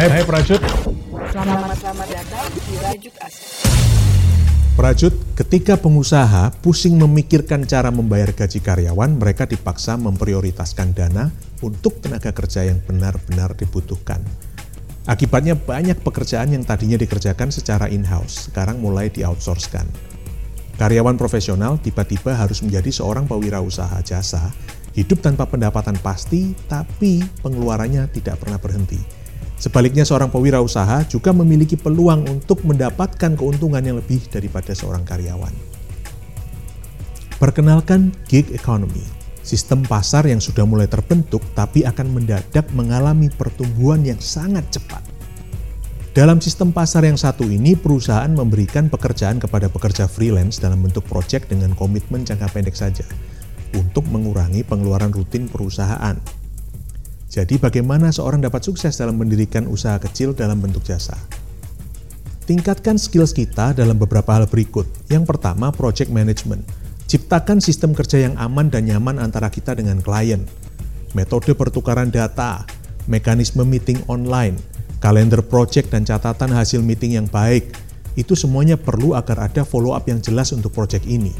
Hai, hai Prajut. Selamat selamat datang di Rajuk Asa. Prajut, ketika pengusaha pusing memikirkan cara membayar gaji karyawan, mereka dipaksa memprioritaskan dana untuk tenaga kerja yang benar-benar dibutuhkan. Akibatnya banyak pekerjaan yang tadinya dikerjakan secara in-house, sekarang mulai di-outsourcekan. Karyawan profesional tiba-tiba harus menjadi seorang pewirausaha jasa, hidup tanpa pendapatan pasti, tapi pengeluarannya tidak pernah berhenti. Sebaliknya seorang pewirausaha juga memiliki peluang untuk mendapatkan keuntungan yang lebih daripada seorang karyawan. Perkenalkan gig economy, sistem pasar yang sudah mulai terbentuk tapi akan mendadak mengalami pertumbuhan yang sangat cepat. Dalam sistem pasar yang satu ini, perusahaan memberikan pekerjaan kepada pekerja freelance dalam bentuk proyek dengan komitmen jangka pendek saja untuk mengurangi pengeluaran rutin perusahaan. Jadi bagaimana seorang dapat sukses dalam mendirikan usaha kecil dalam bentuk jasa? Tingkatkan skills kita dalam beberapa hal berikut. Yang pertama, project management. Ciptakan sistem kerja yang aman dan nyaman antara kita dengan klien. Metode pertukaran data, mekanisme meeting online, kalender project dan catatan hasil meeting yang baik. Itu semuanya perlu agar ada follow up yang jelas untuk project ini.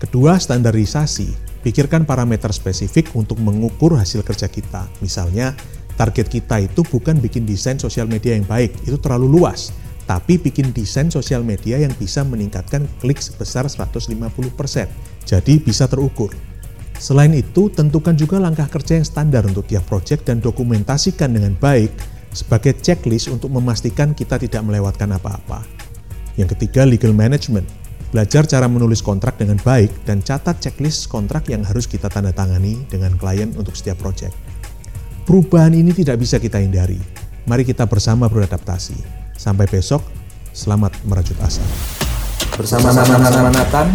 Kedua, standarisasi. Pikirkan parameter spesifik untuk mengukur hasil kerja kita. Misalnya, target kita itu bukan bikin desain sosial media yang baik, itu terlalu luas. Tapi bikin desain sosial media yang bisa meningkatkan klik sebesar 150%. Jadi bisa terukur. Selain itu, tentukan juga langkah kerja yang standar untuk tiap proyek dan dokumentasikan dengan baik sebagai checklist untuk memastikan kita tidak melewatkan apa-apa. Yang ketiga, legal management Belajar cara menulis kontrak dengan baik dan catat checklist kontrak yang harus kita tanda tangani dengan klien untuk setiap proyek. Perubahan ini tidak bisa kita hindari. Mari kita bersama beradaptasi. Sampai besok, selamat merajut asa. Bersama-sama Nathan,